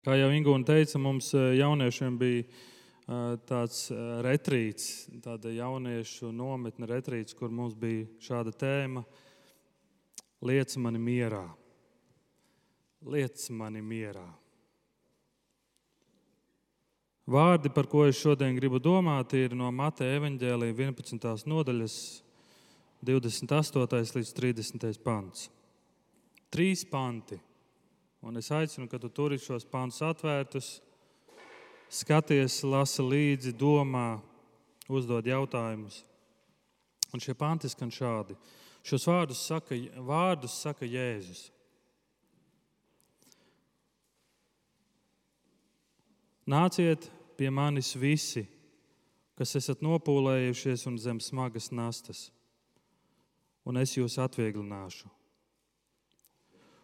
Kā jau Ingūna teica, mums eh, jauniešiem bija eh, tāds eh, retrīts, tāda jauniešu nometne retrīts, kur mums bija šāda tēma - Liec mani mierā. Liec mani mierā. Vārdi, par ko es šodien gribu domāt, ir no Mateja evaņģēlīja 11. nodaļas, 28. līdz 30. pants. Trīs panti Un es aicinu, ka tu turi šos pānus atvērtus, skaties, lasi līdzi, domā, uzdod jautājumus. Un šie panti skan šādi. Šos vārdus saka, vārdus saka Jēzus. Nāciet pie manis visi, kas esat nopūlējušies un zem smagas nastas, un es jūs atvieglināšu.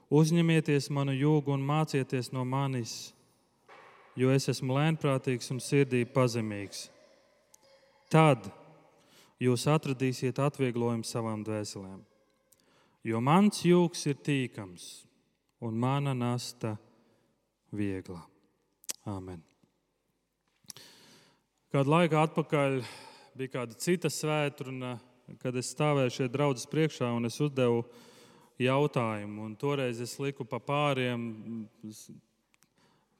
Uzņemieties manu jūgu un mācieties no manis, jo es esmu lēnprātīgs un sirdī pazemīgs. Tad jūs atradīsiet atvieglojumu savām dvēselēm. Jo mans jūgs ir tīkams un mana nasta viegla. Amen. Kādu laiku atpakaļ bija kāda cita svētdiena, kad es stāvēju šeit draudzes priekšā un es uzdevu jautājumu. Un toreiz es liku pa pāriem,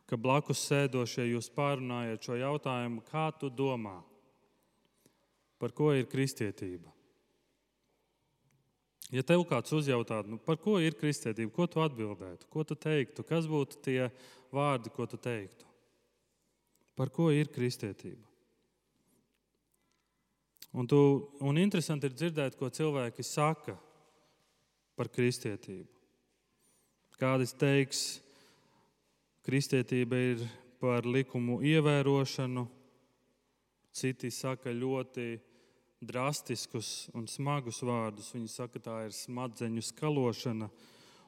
ka blakus sēdošie jūs pārunājat šo jautājumu, kā tu domā, par ko ir kristietība? Ja tev kāds uzjautātu, nu, par ko ir kristietība, ko tu atbildētu, ko tu teiktu, kas būtu tie vārdi, ko tu teiktu? Par ko ir kristietība? Un, tu, un interesanti ir dzirdēt, ko cilvēki saka par kristietību. Kādas teiks, kristietība ir par likumu ievērošanu, citi saka ļoti drastiskus un smagus vārdus. Viņi saka, tā ir smadzeņu skalošana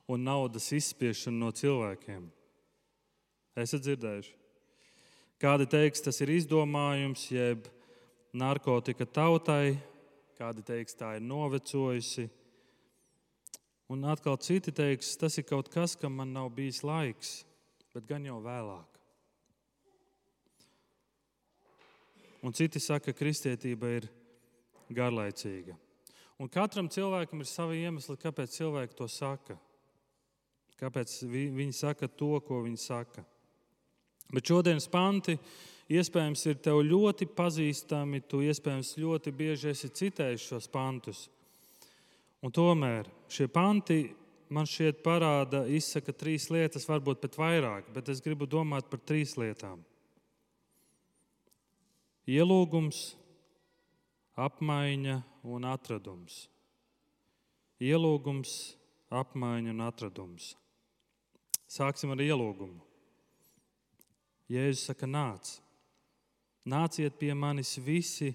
un naudas izspiešana no cilvēkiem. Esat dzirdējuši? Kādi teiks, tas ir izdomājums, jeb narkotika tautai, kādi teiks, tā ir novecojusi, Un atkal citi teiks, tas ir kaut kas, kam man nav bijis laiks, bet gan jau vēlāk. Un citi saka, ka kristietība ir garlaicīga. Un katram cilvēkam ir savi iemesli, kāpēc cilvēki to saka. Kāpēc viņi saka to, ko viņi saka. Bet šodienas panti iespējams ir tev ļoti pazīstami. Tu iespējams ļoti bieži esi citējis šos pantus. Un tomēr šie panti man šķiet parāda, izsaka trīs lietas, varbūt pat vairāk, bet es gribu domāt par trīs lietām. Ielūgums, apmaiņa un atradums. Ielūgums, apmaiņa un atradums. Sāksim ar ielūgumu. Jēzus saka, nāc, nāciet pie manis visi,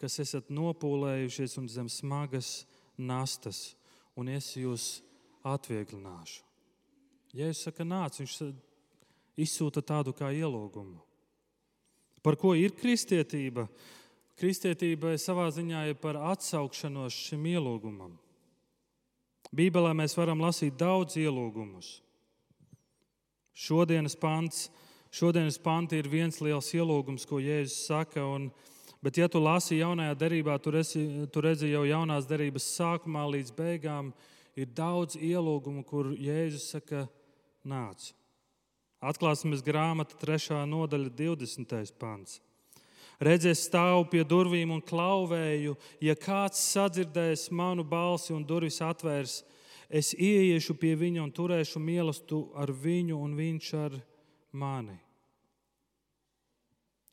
kas esat nopūlējušies un zem smagas nastas, un es jūs atvieglināšu. Jēzus saka, nāc, viņš izsūta tādu kā ielūgumu. Par ko ir kristietība? Kristietība savā ziņā ir par atsaukšanos šim ielūgumam. Bībelē mēs varam lasīt daudz ielūgumus. Šodienas pants, šodienas panti ir viens liels ielūgums, ko Jēzus saka. Un, Bet, ja tu lasi jaunajā derībā, tu, esi, tu redzi jau jaunās derības sākumā līdz beigām, ir daudz ielūgumu, kur Jēzus saka, nāc. Atklāsmes grāmata, 3. nodaļa, 20. pants. Redzēs, stāvu pie durvīm un klauvēju. Ja kāds sadzirdēs manu balsi un durvis atvērs, es ieiešu pie viņa un turēšu mīlestību ar viņu un viņš ar mani.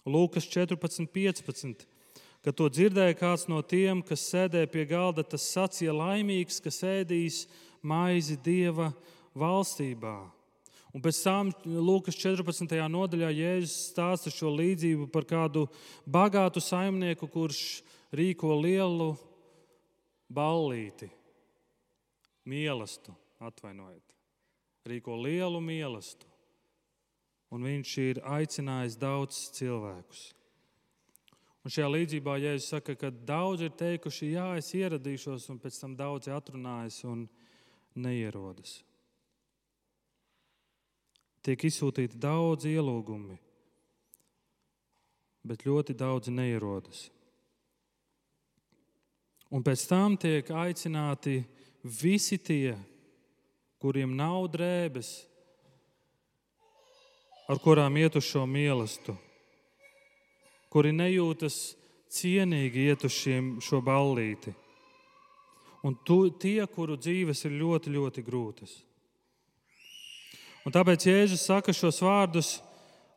Lūkas 14, 15. Kad to dzirdēja kāds no tiem, kas sēdēja pie galda, tas sacīja laimīgs, kas ēdīs maizi Dieva valstībā. Un pēc tam Lūkas 14. nodaļā Jēzus stāsta šo līdzību par kādu bagātu saimnieku, kurš rīko lielu ballīti, mīlestību, atvainojiet, rīko lielu mīlestību un viņš ir aicinājis daudzus cilvēkus. Un šajā līdzībā Jēzus saka, ka daudzi ir teikuši, jā, es ieradīšos, un pēc tam daudzi atrunājas un neierodas. tiek izsūtīti daudzi ielūgumi, bet ļoti daudzi neierodas. Un pēc tam tiek aicināti visi tie, kuriem nav drēbes, ar kurām iet uz šo mīlestību, kuri nejūtas cienīgi iet uz šiem, šo ballīti. Un tu, tie, kuru dzīves ir ļoti, ļoti grūtas. Un tāpēc Jēzus saka šos vārdus: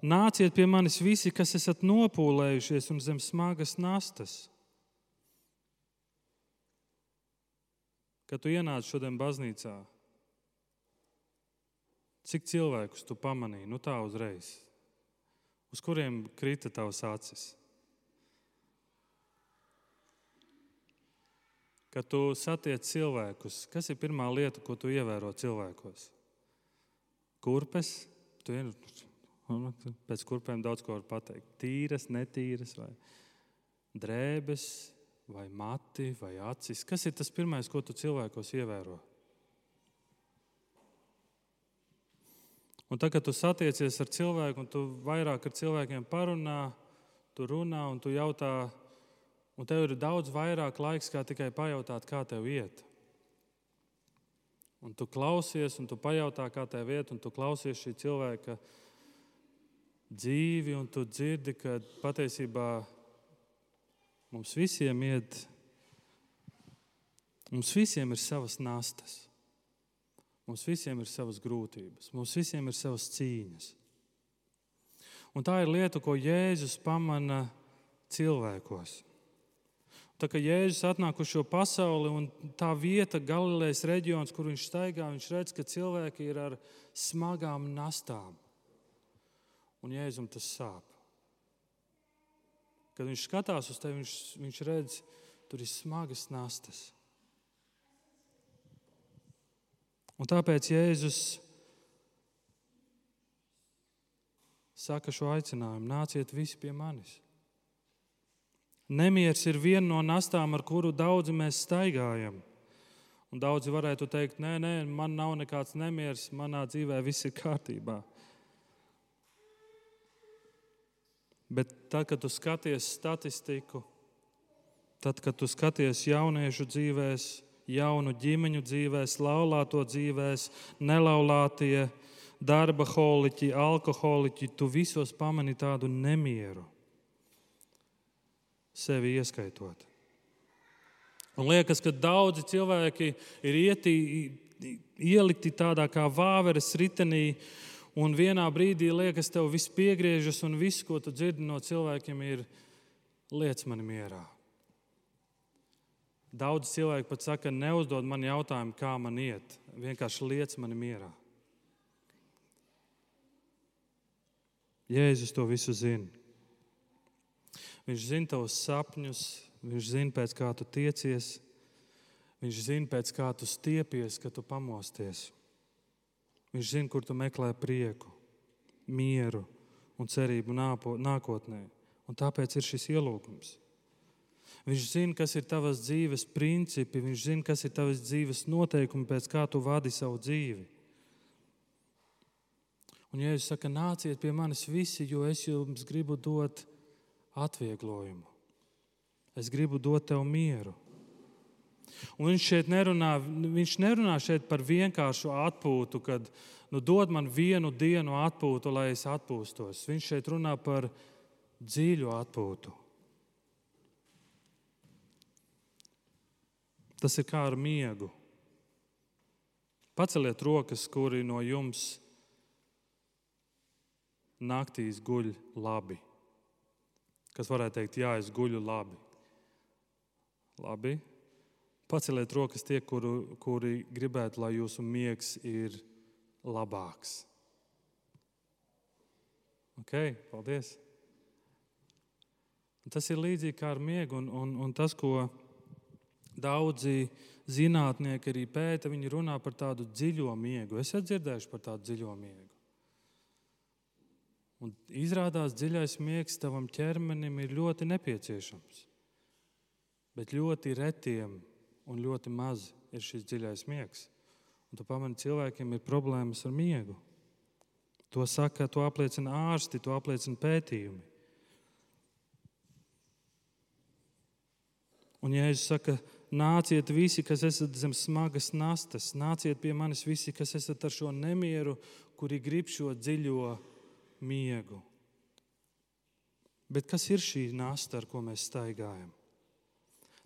Nāciet pie manis visi, kas esat nopūlējušies un zem smagas nastas. Kad tu ienāc šodien baznīcā, cik cilvēkus tu pamanīji, nu tā uzreiz, uz kuriem krita tavs acis? Kad tu satiec cilvēkus, kas ir pirmā lieta, ko tu ievēro cilvēkos? Kurpes, tu ir, pēc kurpēm daudz ko var pateikt. Tīras, netīras, vai drēbes, vai mati, vai acis? Kas ir tas pirmais, ko tu cilvēkos ievēro? Un tad, kad tu satiecies ar cilvēku, un tu vairāk ar cilvēkiem parunā, tu runā un tu jautā, un tev ir daudz vairāk laiks, kā tikai pajautāt, kā tev iet. Un tu klausies, un tu pajautā, kā tev iet, un tu klausies šī cilvēka dzīvi, un tu dzirdi, ka patiesībā Mums visiem iet, mums visiem ir savas nastas, mums visiem ir savas grūtības, mums visiem ir savas cīņas. Un tā ir lieta, ko Jēzus pamana cilvēkos. Tā kā Jēzus atnāk uz šo pasauli, un tā vieta, Galilejas reģions, kur viņš staigā, viņš redz, ka cilvēki ir ar smagām nastām. Un Jēzum tas sāp. Kad viņš skatās uz tevi, viņš, viņš redz, tur ir smagas nastas. Un tāpēc Jēzus saka šo aicinājumu: nāciet visi pie manis. Nemieris ir viena no nastām, ar kuru daudzi mēs staigājam. Un daudzi varētu teikt, nē, nē, man nav nekāds nemieris, manā dzīvē viss ir kārtībā. Bet tad, kad tu skaties statistiku, tad, kad tu skaties jauniešu dzīvēs, jaunu ģimeņu dzīvēs, laulāto dzīvēs, nelaulātie, darba holiķi, alkoholiķi, tu visos pamani tādu nemieru, sevi ieskaitot. Un liekas, ka daudzi cilvēki ir ietī, ielikti tādā kā vāveres ritenī, Un vienā brīdī liekas, tev viss piegriežas, un viss, ko tu dzirdi no cilvēkiem, ir liec mani mierā. Daudz cilvēku pat saka, neuzdod man jautājumu, kā man iet. Vienkārši liec mani mierā. Jēzus to visu zina. Viņš zina tavus sapņus, viņš zina, pēc kā tu tiecies, viņš zina, pēc kā tu stiepies, kad tu pamosties. Viņš zina, kur tu meklē prieku, mieru un cerību nākotnē. Un tāpēc ir šis ielūgums. Viņš zina, kas ir tavas dzīves principi, viņš zina, kas ir tavas dzīves noteikumi, pēc kā tu vadi savu dzīvi. Un, ja jūs sakat, nāciet pie manis visi, jo es jums gribu dot atvieglojumu, es gribu dot tev mieru. Un viņš šeit nerunā, viņš nerunā šeit par vienkāršu atpūtu, kad nu, dod man vienu dienu atpūtu, lai es atpūstos. Viņš šeit runā par dziļu atpūtu. Tas ir kā ar miegu. Paceliet rokas, kuri no jums naktīs guļ labi. Kas varētu teikt, jā, es guļu labi. Labi, Paceliet rokas tie, kuru, kuri gribētu, lai jūsu miegs ir labāks. Ok, paldies. Tas ir līdzīgi kā ar miegu, un, un, un tas, ko daudzi zinātnieki arī pēta, viņi runā par tādu dziļo miegu. Es esmu dzirdējuši par tādu dziļo miegu. Un izrādās, dziļais miegs tavam ķermenim ir ļoti nepieciešams. Bet ļoti retiem un ļoti maz ir šis dziļais miegs. Un tu pamani, cilvēkiem ir problēmas ar miegu. To saka, to apliecina ārsti, to apliecina pētījumi. Un Jēzus saka, nāciet visi, kas esat zem smagas nastas, nāciet pie manis visi, kas esat ar šo nemieru, kuri grib šo dziļo miegu. Bet kas ir šī nasta, ar ko mēs staigājam?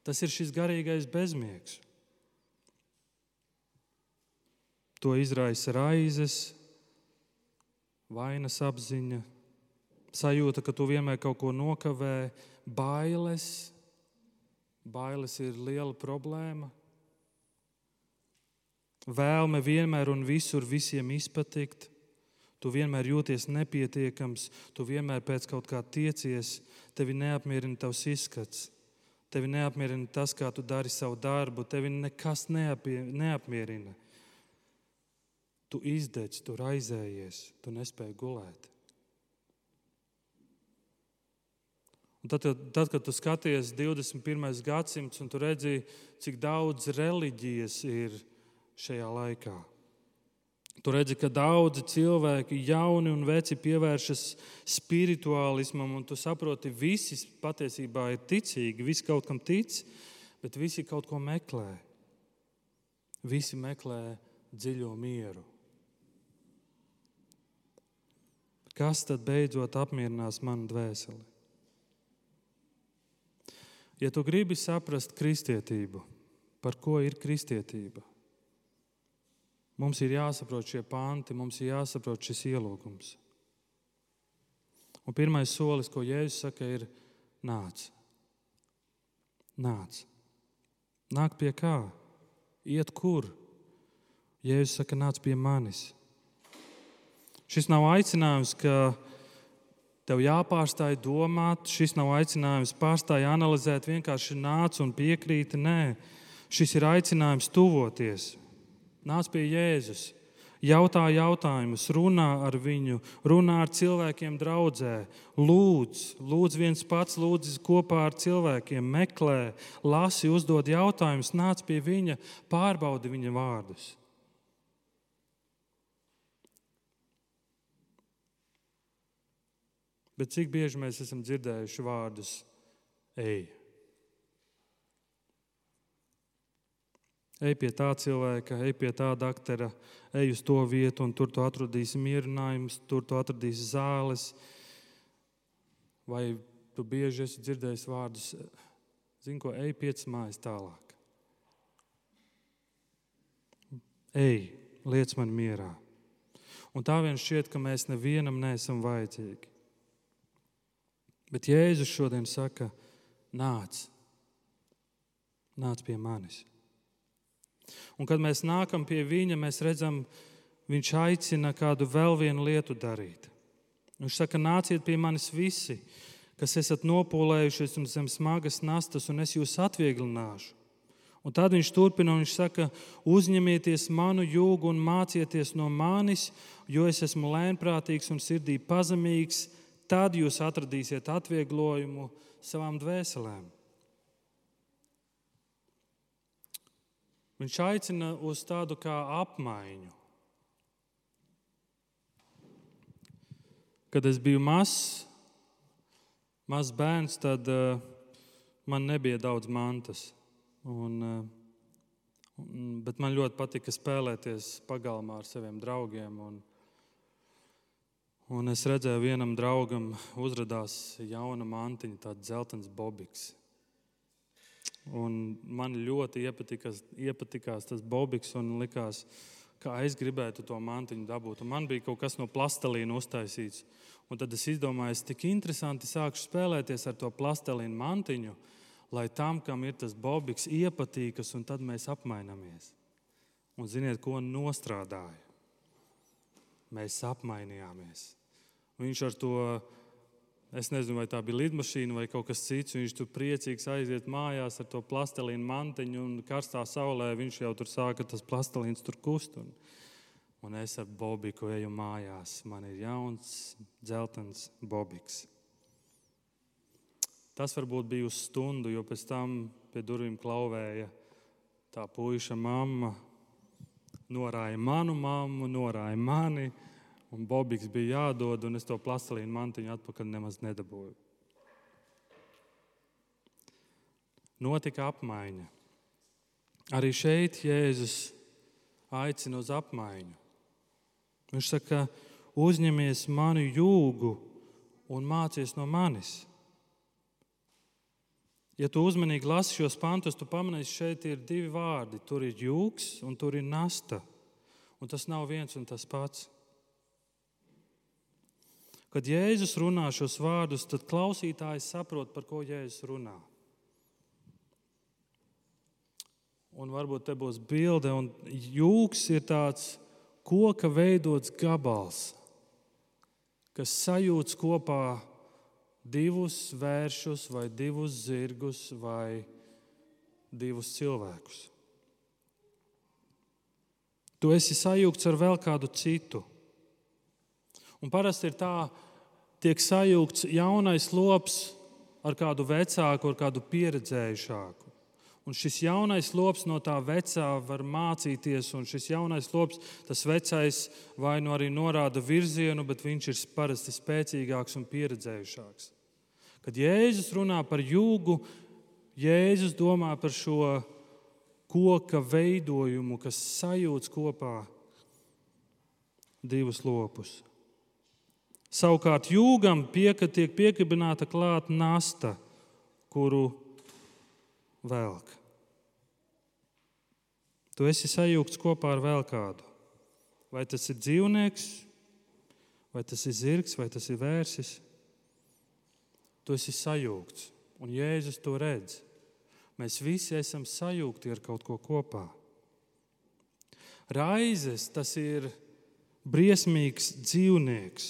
Tas ir šis garīgais bezmiegs. To izraisa raizes, vainas apziņa, sajūta, ka tu vienmēr kaut ko nokavē, bailes, Bailes ir liela problēma. Vēlme vienmēr un visur visiem izpatikt. Tu vienmēr jūties nepietiekams, tu vienmēr pēc kaut kā tiecies, tevi neapmierina tavs izskats, tevi neapmierina tas, kā tu dari savu darbu, tevi nekas neapie, neapmierina. Tu izdedz, tu raizējies, tu nespēji gulēt. Un tad, tad, kad tu skaties 21. gadsimts un tu redzi, cik daudz reliģijas ir šajā laikā, tu redzi, ka daudzi cilvēki, jauni un veci, pievēršas spirituālismam, un tu saproti, visi patiesībā ir ticīgi, visi kaut kam tic, bet visi kaut ko meklē. Visi meklē dziļo mieru. Kas tad beidzot apmierinās manu dvēseli? Ja tu gribi saprast kristietību, par ko ir kristietība, mums ir jāsaprot šie panti, mums ir jāsaprot šis ielūgums. Un pirmais solis, ko Jēzus saka, ir nāc. Nāc. Nāk pie kā? Iet kur? Jēzus saka, nāc pie manis. Šis nav aicinājums, ka Tev jāpārstāj domāt, šis nav aicinājums. Pārstāj analizēt, vienkārši nāc un piekrīti. Nē, šis ir aicinājums tuvoties. Nāc pie Jēzus, jautā jautājumus, runā ar viņu, runā ar cilvēkiem draudzē, lūdz, lūdz viens pats, lūdz kopā ar cilvēkiem, meklē, lasi, uzdod jautājumus, nāc pie viņa, pārbaudi viņa vārdus. Bet cik bieži mēs esam dzirdējuši vārdus ej? Ej pie tā cilvēka, ej pie tā doktora, ej uz to vietu, un tur tu atradīsi mierinājumus, tur tu atradīsi zāles. Vai tu bieži esi dzirdējis vārdus, zini, ko ej piecas mājas tālāk? Ej, liec man mierā. Un tā vien šķiet, ka mēs nevienam neesam vajadzīgi. Bet Jēzus šodien saka, nāc, nāc pie manis. Un kad mēs nākam pie viņa, mēs redzam, viņš aicina kādu vēl vienu lietu darīt. Viņš saka, nāciet pie manis visi, kas esat nopūlējušies un zem smagas nastas, un es jūs atvieglināšu. Un tad viņš turpina un viņš saka, uzņemieties manu jūgu un mācieties no manis, jo es esmu lēnprātīgs un sirdī pazemīgs tad jūs atradīsiet atvieglojumu savām dvēselēm. Viņš aicina uz tādu kā apmaiņu. Kad es biju mazs, mazs bērns, tad uh, man nebija daudz mantas. Un, uh, bet man ļoti patika spēlēties pagalmā ar saviem draugiem. Un, Un es redzēju, vienam draugam uzrādījās jauna mantiņa, tāds dzeltens bobiks. Un man ļoti iepatikās, iepatikās tas bobiks un likās, kā es gribētu to mantiņu dabūt. Un man bija kaut kas no plastelīna uztaisīts. Un tad es izdomāju, es tik interesanti sākšu spēlēties ar to plastelīnu mantiņu, lai tam, kam ir tas bobiks, iepatīkas, un tad mēs apmainamies. Un ziniet, ko nostrādāja? Mēs apmainījāmies. Viņš ar to, es nezinu, vai tā bija lidmašīna vai kaut kas cits, viņš tur priecīgs aiziet mājās ar to plastelīnu mantiņu un karstā saulē viņš jau tur sāka tas plastelīns tur kust. Un, un es ar Bobiku eju mājās. Man ir jauns, dzeltens Bobiks. Tas varbūt bija uz stundu, jo pēc tam pie durvīm klauvēja tā puika mamma. Norāja manu mammu, norāja mani Un Bobīgs bija jādod, un es to plastelīnu mantiņu atpakaļ nemaz nedabūju. Notika apmaiņa. Arī šeit Jēzus aicina uz apmaiņu. Viņš saka, uzņemies manu jūgu un mācies no manis. Ja tu uzmanīgi lasi šos pantus, tu pamanīsi, šeit ir divi vārdi. Tur ir jūgs un tur ir nasta. Un tas nav viens un tas pats. Kad Jēzus runā šos vārdus, tad klausītājs saprot, par ko Jēzus runā. Un varbūt te būs bilde, un jūks ir tāds koka veidots gabals, kas sajūts kopā divus vēršus, vai divus zirgus, vai divus cilvēkus. Tu esi sajūgts ar vēl kādu citu. Un parasti ir tā, tiek sajūgts jaunais lops ar kādu vecāku, ar kādu pieredzējušāku. Un šis jaunais lops no tā vecā var mācīties, un šis jaunais lops, tas vecais vai nu arī norāda virzienu, bet viņš ir parasti spēcīgāks un pieredzējušāks. Kad Jēzus runā par jūgu, Jēzus domā par šo koka veidojumu, kas sajūts kopā divus lopus. Savukārt jūgam pieka, tiek piekabināta klāta nasta, kuru velk. Tu esi sajūgts kopā ar vēl kādu. Vai tas ir dzīvnieks, vai tas ir zirgs, vai tas ir vērsis. Tu esi sajūgts, un Jēzus to redz. Mēs visi esam sajūgti ar kaut ko kopā. Raizes tas ir briesmīgs dzīvnieks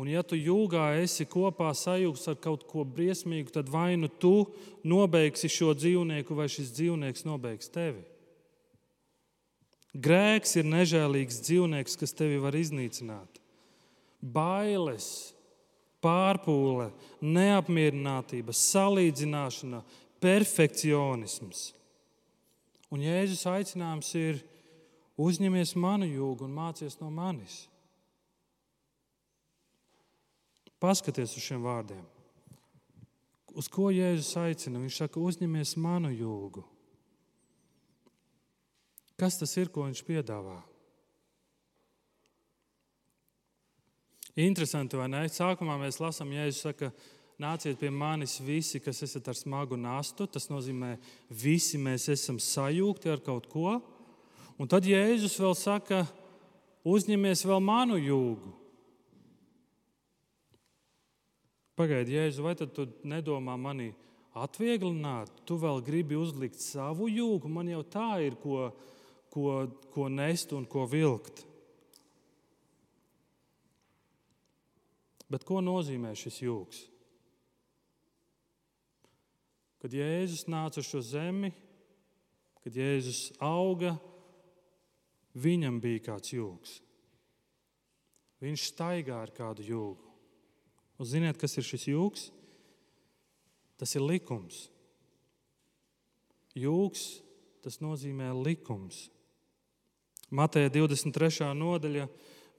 Un, ja tu jūgā esi kopā sajūgs ar kaut ko briesmīgu, tad vai nu tu nobeigsi šo dzīvnieku, vai šis dzīvnieks nobeigs tevi. Grēks ir nežēlīgs dzīvnieks, kas tevi var iznīcināt. Bailes, pārpūle, neapmierinātība, salīdzināšana, perfekcionisms. Un Jēzus aicinājums ir uzņemies manu jūgu un mācies no manis. Paskaties uz šiem vārdiem. Uz ko Jēzus aicina? Viņš saka, uzņemies manu jūgu. Kas tas ir, ko viņš piedāvā? Interesanti, vai ne? Sākumā mēs lasām, Jēzus saka, nāciet pie manis visi, kas esat ar smagu nastu. Tas nozīmē, visi mēs esam sajūgti ar kaut ko. Un tad Jēzus vēl saka, uzņemies vēl manu jūgu. Pagaidi, Jēzu, vai tu nedomā mani atvieglināt? Tu vēl gribi uzlikt savu jūgu, man jau tā ir, ko, ko, ko nest un ko vilkt. Bet ko nozīmē šis jūgs? Kad Jēzus nāca uz šo zemi, kad Jēzus auga, viņam bija kāds jūgs. Viņš staigā ar kādu jūgu. Un ziniet, kas ir šis jūgs? Tas ir likums. Jūgs tas nozīmē likums. Mateja 23. nodaļa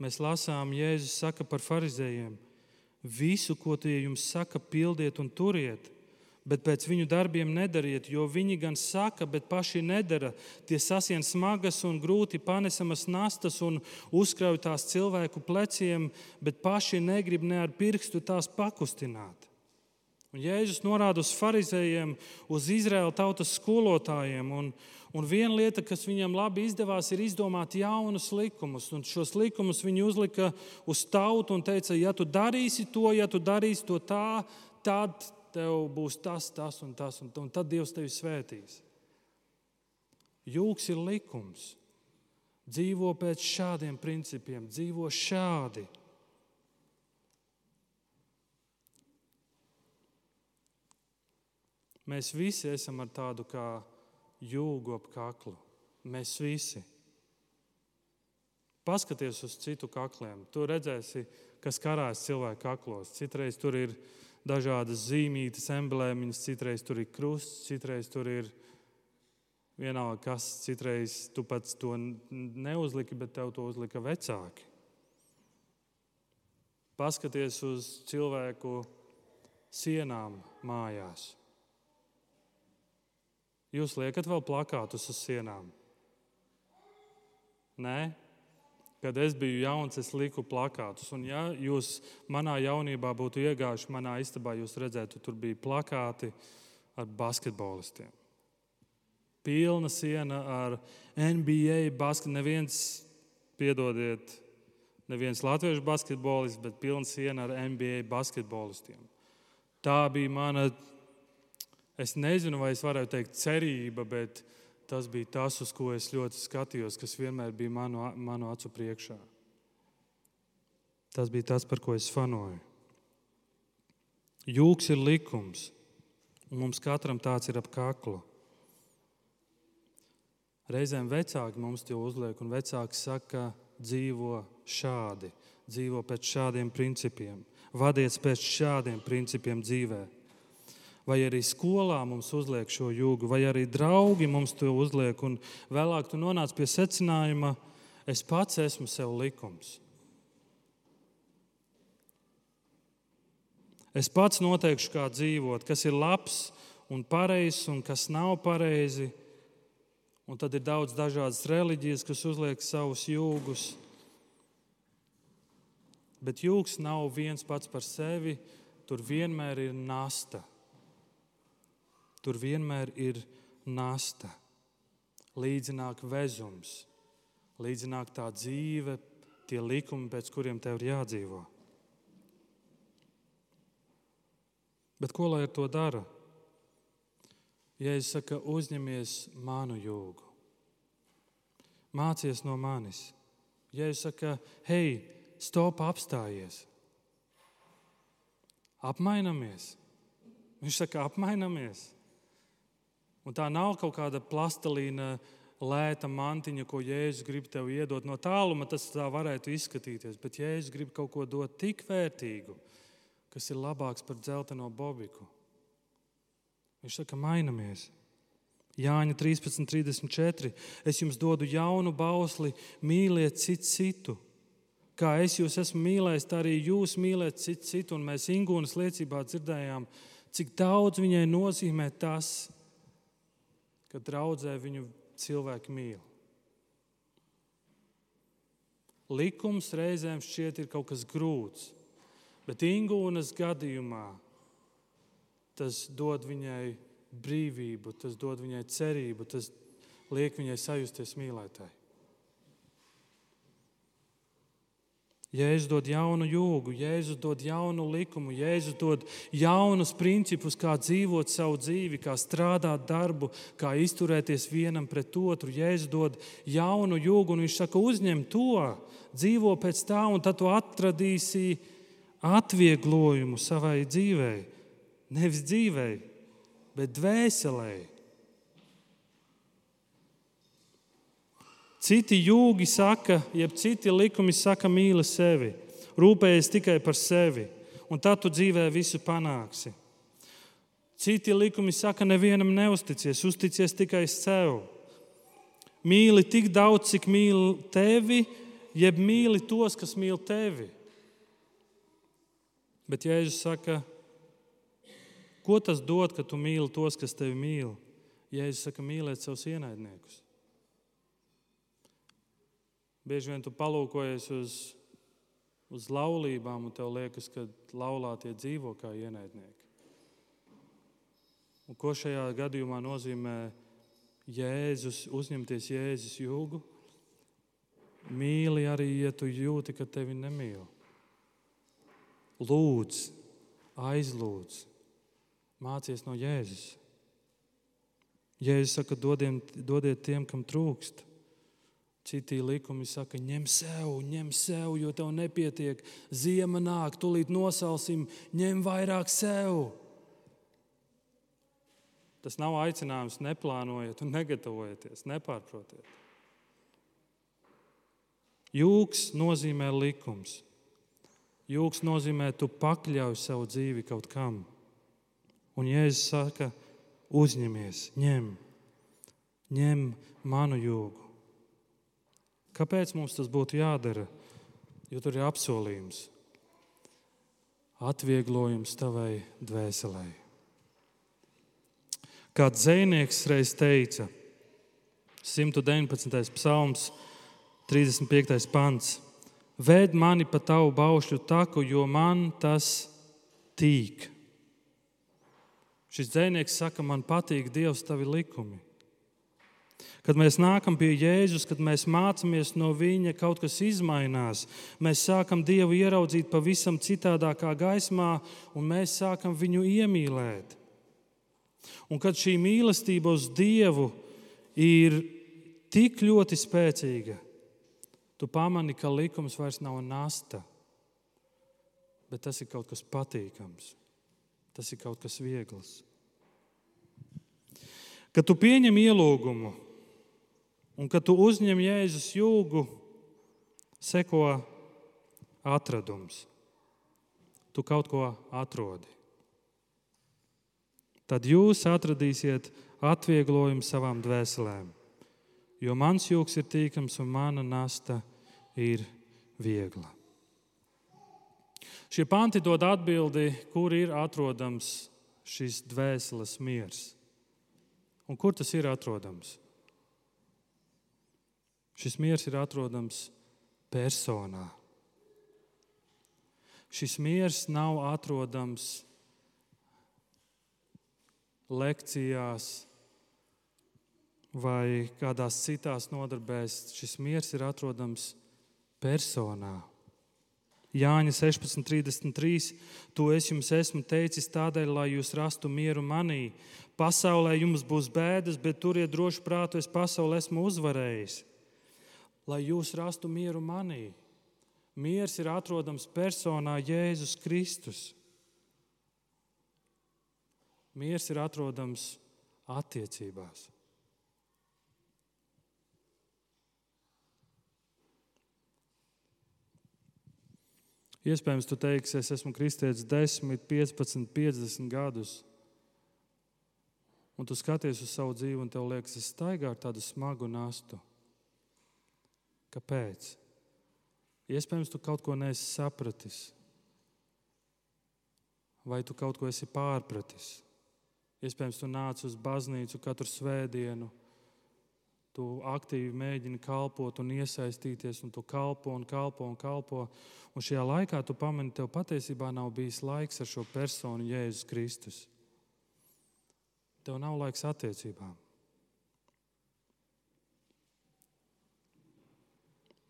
mēs lasām, Jēzus saka par farizējiem: Visu, ko tie jums saka, pildiet un turiet, bet pēc viņu darbiem nedariet, jo viņi gan saka, bet paši nedara. Tie sasien smagas un grūti panesamas nastas un uzkrauj tās cilvēku pleciem, bet paši negrib ne ar pirkstu tās pakustināt. Un Jēzus norāda uz farizējiem, uz Izraēla tautas skolotājiem. Un, un viena lieta, kas viņam labi izdevās, ir izdomāt jaunus likumus. Un šos likumus viņi uzlika uz tautu un teica, ja tu darīsi to, ja tu darīsi to tā, tad tev būs tas, tas un tas, un, un tad Dievs tevi svētīs. Jūks ir likums. Dzīvo pēc šādiem principiem, dzīvo šādi. Mēs visi esam ar tādu kā jūgu ap kaklu. Mēs visi. Paskaties uz citu kakliem. Tu redzēsi, kas karājas cilvēku kaklos. Citreiz tur ir ielikās dažādas zīmītas, emblēmiņas, citreiz tur ir krusts, citreiz tur ir Vienalga, kas citreiz tu pats to neuzliki, bet tev to uzlika vecāki. Paskaties uz cilvēku sienām mājās. Jūs liekat vēl plakātus uz sienām? Nē, kad es biju jauns, es liku plakātus. Un, ja jūs manā jaunībā būtu iegājuši manā istabā, jūs redzētu, tur bija plakāti ar basketbolistiem. Pilna siena ar NBA basketu. Neviens, piedodiet, neviens latviešu basketbolists, bet pilna siena ar NBA basketbolistiem. Tā bija mana, es nezinu, vai es varētu teikt, cerība, bet tas bija tas, uz ko es ļoti skatījos, kas vienmēr bija manu, manu acu priekšā. Tas bija tas, par ko es fanoju. Jūks ir likums, un mums katram tāds ir ap kaklu. Reizēm vecāki mums to uzliek, un vecāki saka, dzīvo šādi, dzīvo pēc šādiem principiem vadiet pēc šādiem principiem dzīvē. Vai arī skolā mums uzliek šo jūgu, vai arī draugi mums to uzliek, un vēlāk tu nonāc pie secinājuma, es pats esmu sev likums. Es pats noteikšu, kā dzīvot, kas ir labs un pareizs un kas nav pareizi. Un tad ir daudz dažādas reliģijas, kas uzliek savus jūgus. Bet jūgs nav viens pats par sevi, tur vienmēr ir nasta. Tur vienmēr ir nasta. Līdzināk vezums, līdzināk tā dzīve, tie likumi, pēc kuriem tev ir jādzīvo. Bet ko lai ar to dara? Ja es saku, uzņemies manu jūgu, mācies no manis. Ja es saku, hei, stop, apstājies. Apmainamies. Viņš saka, apmainamies. Un tā nav kaut kāda plastelīna, lēta mantiņa, ko Jēzus grib tev iedot. No tāluma tas tā varētu izskatīties, bet Jēzus grib kaut ko dot tik vērtīgu, kas ir labāks par dzelteno bobiku. Viņš saka, mainamies. Jāņa 13.34. Es jums dodu jaunu bausli, mīliet citu citu Kā es jūs esmu mīlējis, tā arī jūs mīliet citu citu. Un mēs Ingūnas liecībā dzirdējām, cik daudz viņai nozīmē tas, ka draudzē viņu cilvēki mīl. Likums reizēm šķiet ir kaut kas grūts, bet Ingūnas gadījumā tas dod viņai brīvību, tas dod viņai cerību, tas liek viņai sajusties mīlētāji. Jēzus dod jaunu jūgu, Jēzus dod jaunu likumu, Jēzus dod jaunus principus, kā dzīvot savu dzīvi, kā strādāt darbu, kā izturēties vienam pret otru. Jēzus dod jaunu jūgu, un viņš saka, uzņem to, dzīvo pēc tā, un tad tu atradīsi atvieglojumu savai dzīvei. Nevis dzīvei, bet dvēselēji. Citi jūgi saka, jeb citi likumi saka, mīli sevi, rūpējies tikai par sevi, un tad tu dzīvē visu panāksi. Citi likumi saka, nevienam neusticies, uzticies tikai sev. Mīli tik daudz, cik mīli tevi, jeb mīli tos, kas mīl tevi. Bet Jēzus saka, ko tas dod, ka tu mīli tos, kas tevi mīl? Jēzus saka, mīlēt savus ienaidniekus. Bieži vien tu palūkojies uz, uz laulībām, un tev liekas, ka laulātie dzīvo kā ienaidnieki. Un ko šajā gadījumā nozīmē Jēzus, uzņemties Jēzus jūgu? Mīli arī, ja tu jūti, ka tevi nemīl. Lūdz, aizlūdz, mācies no Jēzus. Jēzus saka, dodiem, dodiet tiem, kam trūkst. Citi likumi saka, ņem sev, ņem sev, jo tev nepietiek. Ziema nāk, tūlīt nosalsim, ņem vairāk sev. Tas nav aicinājums, neplānojiet negatavojieties, nepārprotiet. Jūks nozīmē likums. Jūks nozīmē, tu pakļauj savu dzīvi kaut kam. Un Jēzus saka, uzņemies, ņem, ņem manu jūgu. Kāpēc mums tas būtu jādara? Jo tur ir apsolījums, atvieglojums tavai dvēselē. Kāds zvejnieks reiz teica, 119. psalms, 35. pants: Vēd mani pa tavu baušļu taku, jo man tas tīk. Šis dzinieks saka, man patīk Dievs, tavi likumi. Kad mēs nākam pie Jēzus, kad mēs mācāmies no Viņa, kaut kas mainās. Mēs sākam Dievu ieraudzīt pavisam citādākā gaismā, un mēs sākam viņu iemīlēt. Un kad šī mīlestība uz Dievu ir tik ļoti spēcīga, tu pamani, ka likums vairs nav nasta, bet tas ir kaut kas patīkams, tas ir kaut kas viegls. Kad tu pieņem ielūgumu, Un kad tu uzņem Jēzus jūgu, seko atradums. Tu kaut ko atrodi. Tad jūs atradīsiet atvieglojumu savām dvēselēm, jo mans jūgs ir tīkams un mana nasta ir viegla. Šie panti dod atbildi, kur ir atrodams šis dvēseles miers. Un kur tas ir atrodams? Šis miers ir atrodams personā. Šis miers nav atrodams lekcijās vai kādās citās nodarbēs. Šis miers ir atrodams personā. Jāņa 16,33. To es jums esmu teicis tādēļ, lai jūs rastu mieru manī. Pasaulē jums būs bēdas, bet turiet droši prātu, es pasaulē esmu uzvarējis lai jūs rastu mieru manī. Miers ir atrodams personā Jēzus Kristus. Miers ir atrodams attiecībās. Iespējams, tu teiksi, es esmu kristietis 10, 15, 50 gadus. Un tu skaties uz savu dzīvi, un tev liekas, es staigāju ar tādu smagu nastu. Kāpēc? Iespējams, tu kaut ko neesi sapratis, vai tu kaut ko esi pārpratis. Iespējams, tu nāc uz baznīcu katru svētdienu, tu aktīvi mēģini kalpot un iesaistīties, un tu kalpo un kalpo un kalpo. Un šajā laikā tu pamani, tev patiesībā nav bijis laiks ar šo personu, Jēzus Kristus. Tev nav laiks attiecībām.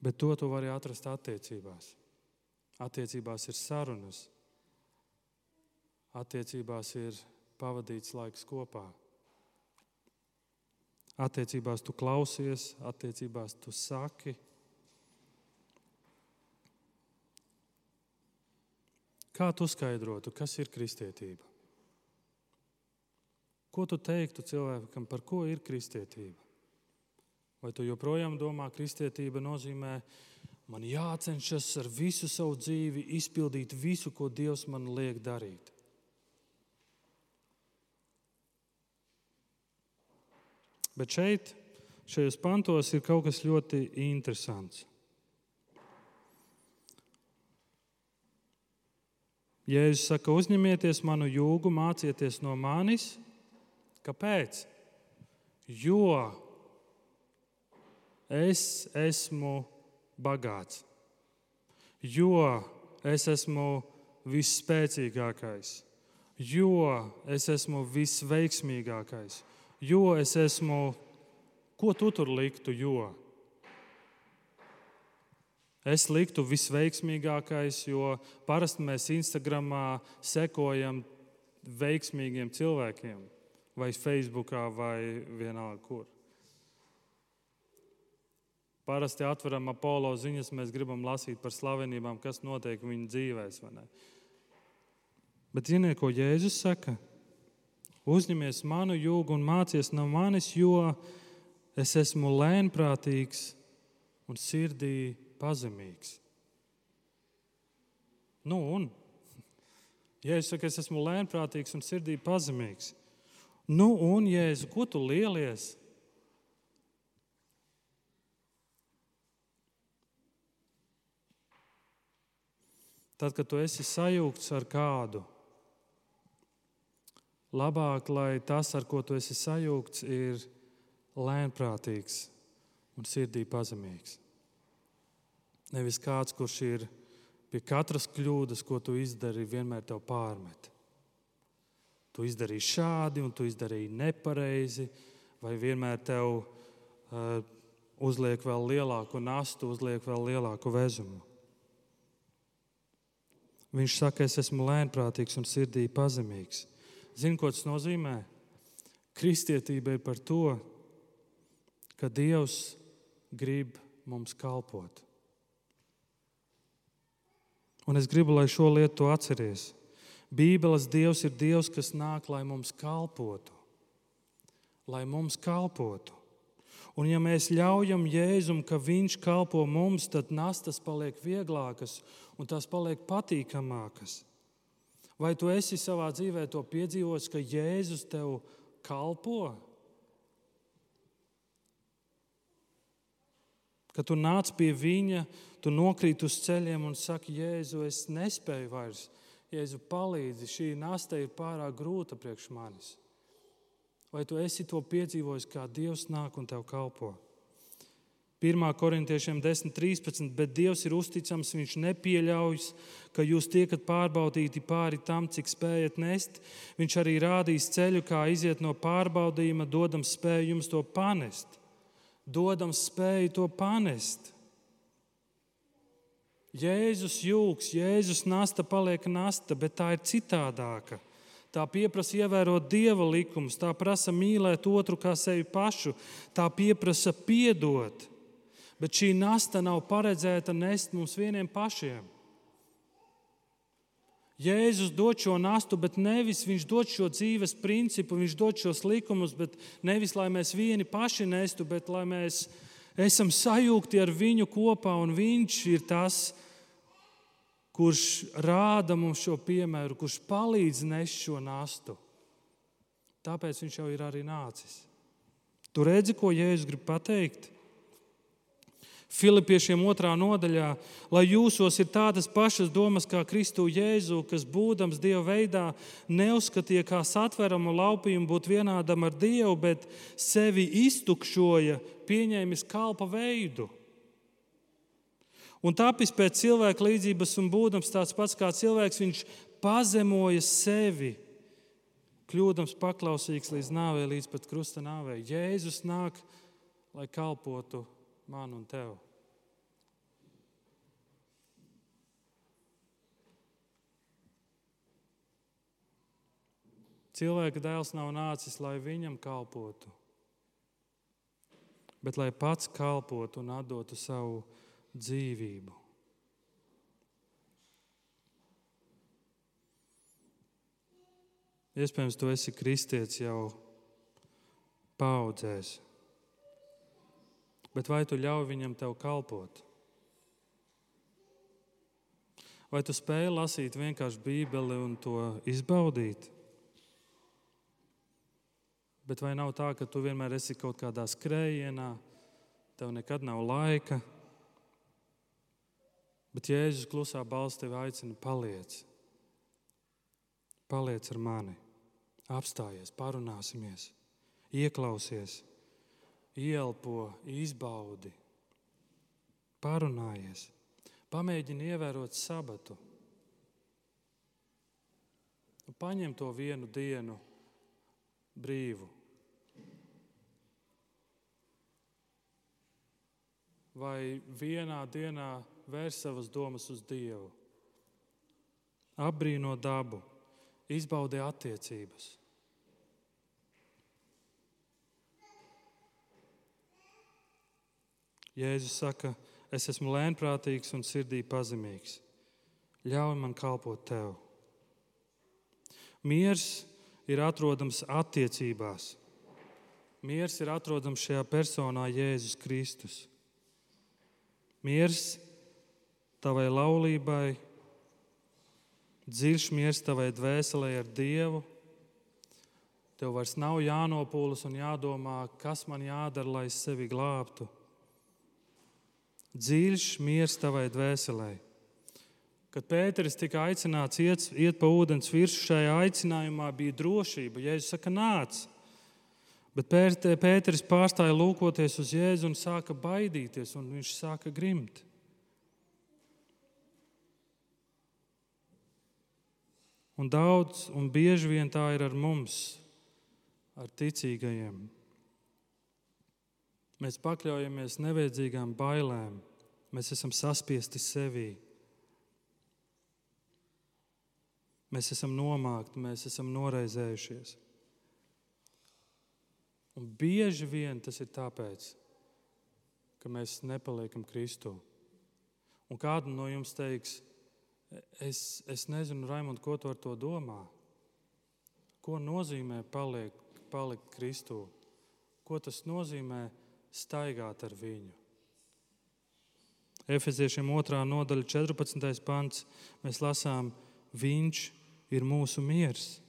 Bet to tu vari atrast attiecībās. Attiecībās ir sarunas, attiecībās ir pavadīts laiks kopā. Attiecībās tu klausies, attiecībās tu saki. Kā tu skaidrotu, kas ir kristietība? Ko tu teiktu cilvēkam, par ko ir kristietība? Vai tu joprojām domā, ka kristietība nozīmē, man jācenšas ar visu savu dzīvi izpildīt visu, ko Dievs man liek darīt? Bet šeit, šajos pantos, ir kaut kas ļoti interesants. Jēzus saka, uzņemieties manu jūgu, mācieties no manis. Kāpēc? Jo es esmu bagāts, jo es esmu visspēcīgākais, jo es esmu visveiksmīgākais, jo es esmu, ko tu tur liktu, jo? Es liktu visveiksmīgākais, jo parasti mēs Instagramā sekojam veiksmīgiem cilvēkiem, vai Facebookā, vai vienalga kur. Parasti atveram apolo ziņas, mēs gribam lasīt par slavenībām, kas notiek viņu dzīvēs. Bet ziniet, ko Jēzus saka? Uzņemies manu jūgu un mācies no manis, jo es esmu lēnprātīgs un sirdī pazemīgs. Nu, un Jēzus saka, es esmu lēnprātīgs un sirdī pazemīgs. Nu, un Jēzu, ko tu lielies? Tad, kad tu esi sajūgts ar kādu, labāk, lai tas, ar ko tu esi sajūgts, ir lēnprātīgs un sirdī pazemīgs. Nevis kāds, kurš ir pie katras kļūdas, ko tu izdari, vienmēr tev pārmet. Tu izdarīji šādi, un tu izdarīji nepareizi, vai vienmēr tev uh, uzliek vēl lielāku nastu, uzliek vēl lielāku vezumu. Viņš saka, es esmu lēnprātīgs un sirdī pazemīgs. Zini, ko tas nozīmē? Kristietība ir par to, ka Dievs grib mums kalpot. Un es gribu, lai šo lietu atceries. Bībeles Dievs ir Dievs, kas nāk, lai mums kalpotu. Lai mums kalpotu. Un, ja mēs ļaujam Jēzum, ka Viņš kalpo mums, tad nastas paliek vieglākas un tās paliek patīkamākas. Vai tu esi savā dzīvē to piedzīvojis, ka Jēzus tev kalpo? Kad tu nāc pie viņa, tu nokrīt uz ceļiem un saki, Jēzu, es nespēju vairs. Jēzu, palīdzi, šī nasta ir pārāk grūta priekš manis. Vai tu esi to piedzīvojis, kā Dievs nāk un tev kalpo? 1. korintiešiem 10.13. Bet Dievs ir uzticams, Viņš nepieļauj, ka jūs tiekat pārbaudīti pāri tam, cik spējat nest. Viņš arī rādīs ceļu, kā iziet no pārbaudījuma, dodam spēju jums to panest dodam spēju to panest. Jēzus jūgs, Jēzus nasta paliek nasta, bet tā ir citādāka. Tā pieprasa ievērot dieva likumus, tā prasa mīlēt otru kā sevi pašu, tā pieprasa piedot. Bet šī nasta nav paredzēta nest mums vieniem pašiem. Jēzus dod šo nastu, bet nevis viņš dod šo dzīves principu, viņš dod šos likumus, bet nevis lai mēs vieni paši nestu, bet lai mēs esam sajūgti ar viņu kopā, un viņš ir tas, kurš rāda mums šo piemēru, kurš palīdz nest šo nastu. Tāpēc viņš jau ir arī nācis. Tu redzi, ko Jēzus grib pateikt? Filipiešiem otrā nodaļā, lai jūsos ir tādas pašas domas kā Kristu Jēzu, kas būdams Dieva veidā, neuzskatīja kā satveramu laupījumu būt vienādam ar Dievu, bet sevi iztukšoja, pieņēmis kalpa veidu. Un tāpēc pēc cilvēka līdzības un būdams tāds pats kā cilvēks, viņš pazemoja sevi, kļūdams paklausīgs līdz nāvei, līdz pat krusta nāvei. Jēzus nāk, lai kalpotu man un tev. Cilvēka dēls nav nācis, lai viņam kalpotu, bet lai pats kalpotu un atdotu savu dzīvību. Iespējams, tu esi kristietis jau paudzēs. Bet vai tu ļauj viņam tev kalpot? Vai tu spēj lasīt vienkārši Bībeli un to izbaudīt? Bet vai nav tā, ka tu vienmēr esi kaut kādā skrējienā, tev nekad nav laika? Bet Jēzus klusā balss tevi aicina, paliec. Paliec ar mani, apstājies, parunāsimies, ieklausies ielpo, izbaudi, parunājies, pamēģini ievērot sabatu. Paņem to vienu dienu brīvu. Vai vienā dienā vērs savas domas uz Dievu, apbrīno dabu, izbaudi attiecības. Jēzus saka, es esmu lēnprātīgs un sirdī pazemīgs. Ļauj man kalpot tev. Miers ir atrodams attiecībās. Miers ir atrodams šajā personā Jēzus Kristus. Miers tavai laulībai, dziļš miers tavai dvēselē ar Dievu. Tev vairs nav jānopūlas un jādomā, kas man jādara, lai es sevi glābtu dziļš miers tavai dvēselē. Kad Pēteris tika aicināts iet, iet pa ūdens virsmu, šajā aicinājumā bija drošība. Jēzus saka, nāc. Bet Pēteris pārstāja lūkoties uz Jēzu un sāka baidīties, un viņš sāka grimt. Un daudz un bieži vien tā ir ar mums, ar ticīgajiem. Mēs pakļaujamies nevajadzīgām bailēm, mēs esam saspiesti sevī. Mēs esam nomākti, mēs esam noraizējušies. Un bieži vien tas ir tāpēc, ka mēs nepaliekam Kristū. Un kādu no jums teiks, es, es nezinu, Raimond, ko tu ar to domā? Ko nozīmē paliek, palikt Kristū? Ko tas nozīmē staigāt ar viņu? Efeziešiem 2. nodaļa, 14. pants, mēs lasām, Viņš ir mūsu miers.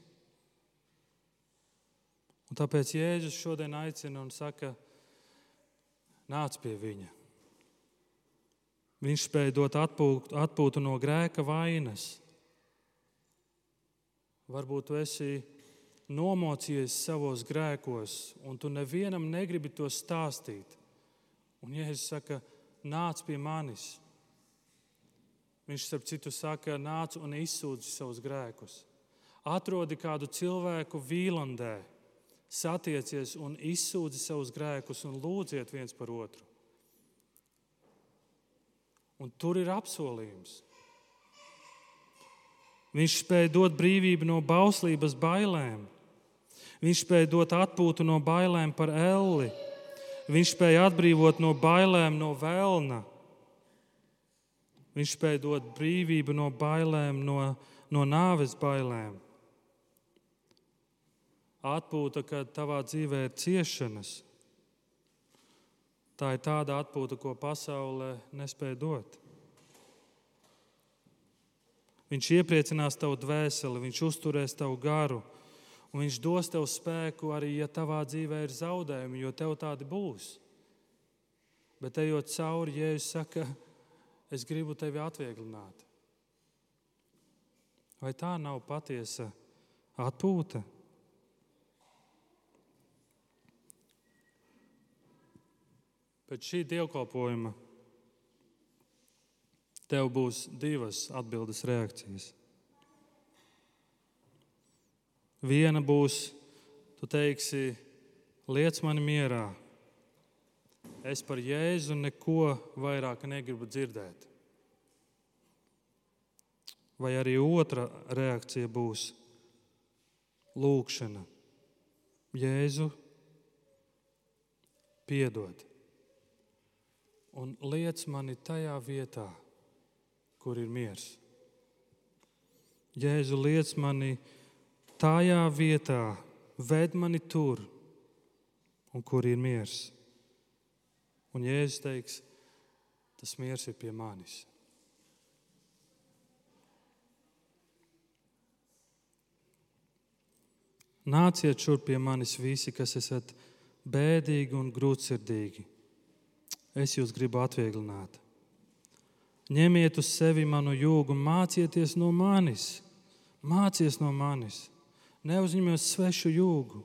Un tāpēc Jēzus šodien aicina un saka, nāc pie viņa. Viņš spēja dot atpūtu, atpūtu no grēka vainas. Varbūt tu esi nomocījies savos grēkos, un tu nevienam negribi to stāstīt. Un Jēzus saka, nāc pie manis. Viņš, starp citu, saka, nāc un izsūdzi savus grēkus. Atrodi kādu cilvēku vīlandē, satiecies un izsūdzi savus grēkus un lūdziet viens par otru. Un tur ir apsolījums. Viņš spēja dot brīvību no bauslības bailēm. Viņš spēja dot atpūtu no bailēm par elli. Viņš spēja atbrīvot no bailēm no vēlna. Viņš spēja dot brīvību no bailēm, no, no nāves bailēm. Atpūta, kad tavā dzīvē ir ciešanas. Tā ir tāda atpūta, ko pasaulē nespēja dot. Viņš iepriecinās tavu dvēseli, viņš uzturēs tavu garu, un viņš dos tev spēku arī, ja tavā dzīvē ir zaudējumi, jo tev tādi būs. Bet ejot cauri, Jēzus saka, es gribu tevi atvieglināt. Vai tā nav patiesa atpūta? Pēc šī dievkalpojuma tev būs divas atbildes reakcijas. Viena būs, tu teiksi, liec mani mierā, es par Jēzu neko vairāk negribu dzirdēt. Vai arī otra reakcija būs lūkšana. Jēzu piedod un liec mani tajā vietā, kur ir miers. Jēzu liec mani tajā vietā, ved mani tur, un kur ir miers. Un Jēzus teiks, tas miers ir pie manis. Nāciet šurp pie manis visi, kas esat bēdīgi un grūtsirdīgi. Es jūs gribu atvieglināt. Ņemiet uz sevi manu jūgu, mācieties no manis, mācieties no manis. Neuzņemiet svešu jūgu,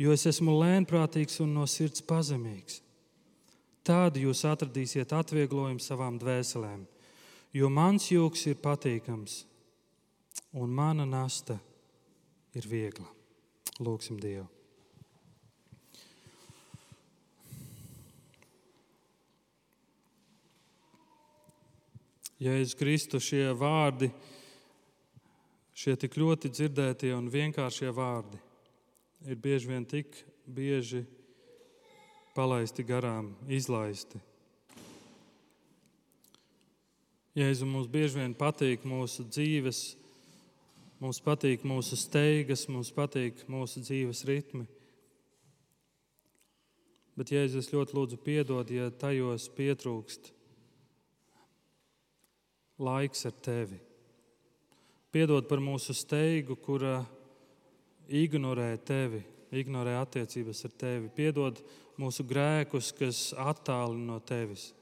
jo es esmu lēnprātīgs un no sirds pazemīgs. Tad jūs atradīsiet atvieglojumu savām dvēselēm, jo mans jūgs ir patīkams un mana nasta ir viegla. Lūksim Dievu! Jēzus Kristus šie vārdi, šie tik ļoti dzirdētie un vienkāršie vārdi, ir bieži vien tik bieži palaisti garām, izlaisti. Jēzu mums bieži vien patīk mūsu dzīves, mums patīk mūsu steigas, mums patīk mūsu dzīves ritmi. Bet Jēzus ļoti lūdzu piedod, ja tajos pietrūkst laiks ar tevi. Piedod par mūsu steigu, kura ignorē tevi, ignorē attiecības ar tevi. Piedod mūsu grēkus, kas attālina no tevis.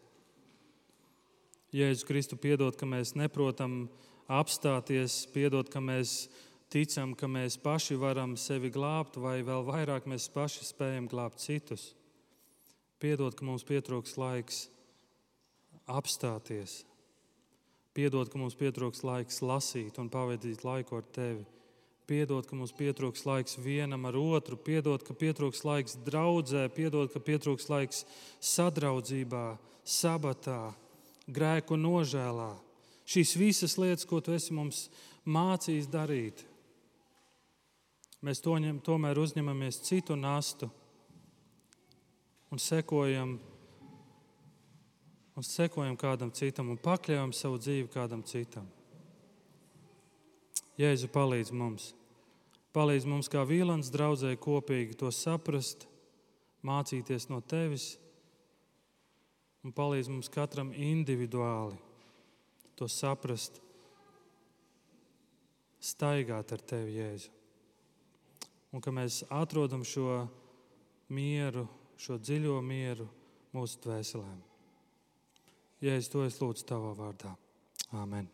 Jēzus Kristu piedod, ka mēs neprotam apstāties, piedod, ka mēs ticam, ka mēs paši varam sevi glābt, vai vēl vairāk mēs paši spējam glābt citus. Piedod, ka mums pietrūks laiks apstāties. Piedod, ka mums pietrūks laiks lasīt un pavadīt laiku ar tevi. Piedod, ka mums pietrūks laiks vienam ar otru, piedod, ka pietrūks laiks draudzē, piedod, ka pietrūks laiks sadraudzībā, sabatā, grēku nožēlā. Šīs visas lietas, ko tu esi mums mācījis darīt, mēs to ņem, tomēr uzņemamies citu nastu un sekojam, un sekojam kādam citam un pakļaujam savu dzīvi kādam citam. Jēzu palīdz mums. Palīdz mums kā vīlans draudzēji kopīgi to saprast, mācīties no tevis un palīdz mums katram individuāli to saprast, staigāt ar tevi, Jēzu. Un ka mēs atrodam šo mieru, šo dziļo mieru mūsu dvēselēm. Jēzu, to es lūdzu tavā vārdā. Āmen!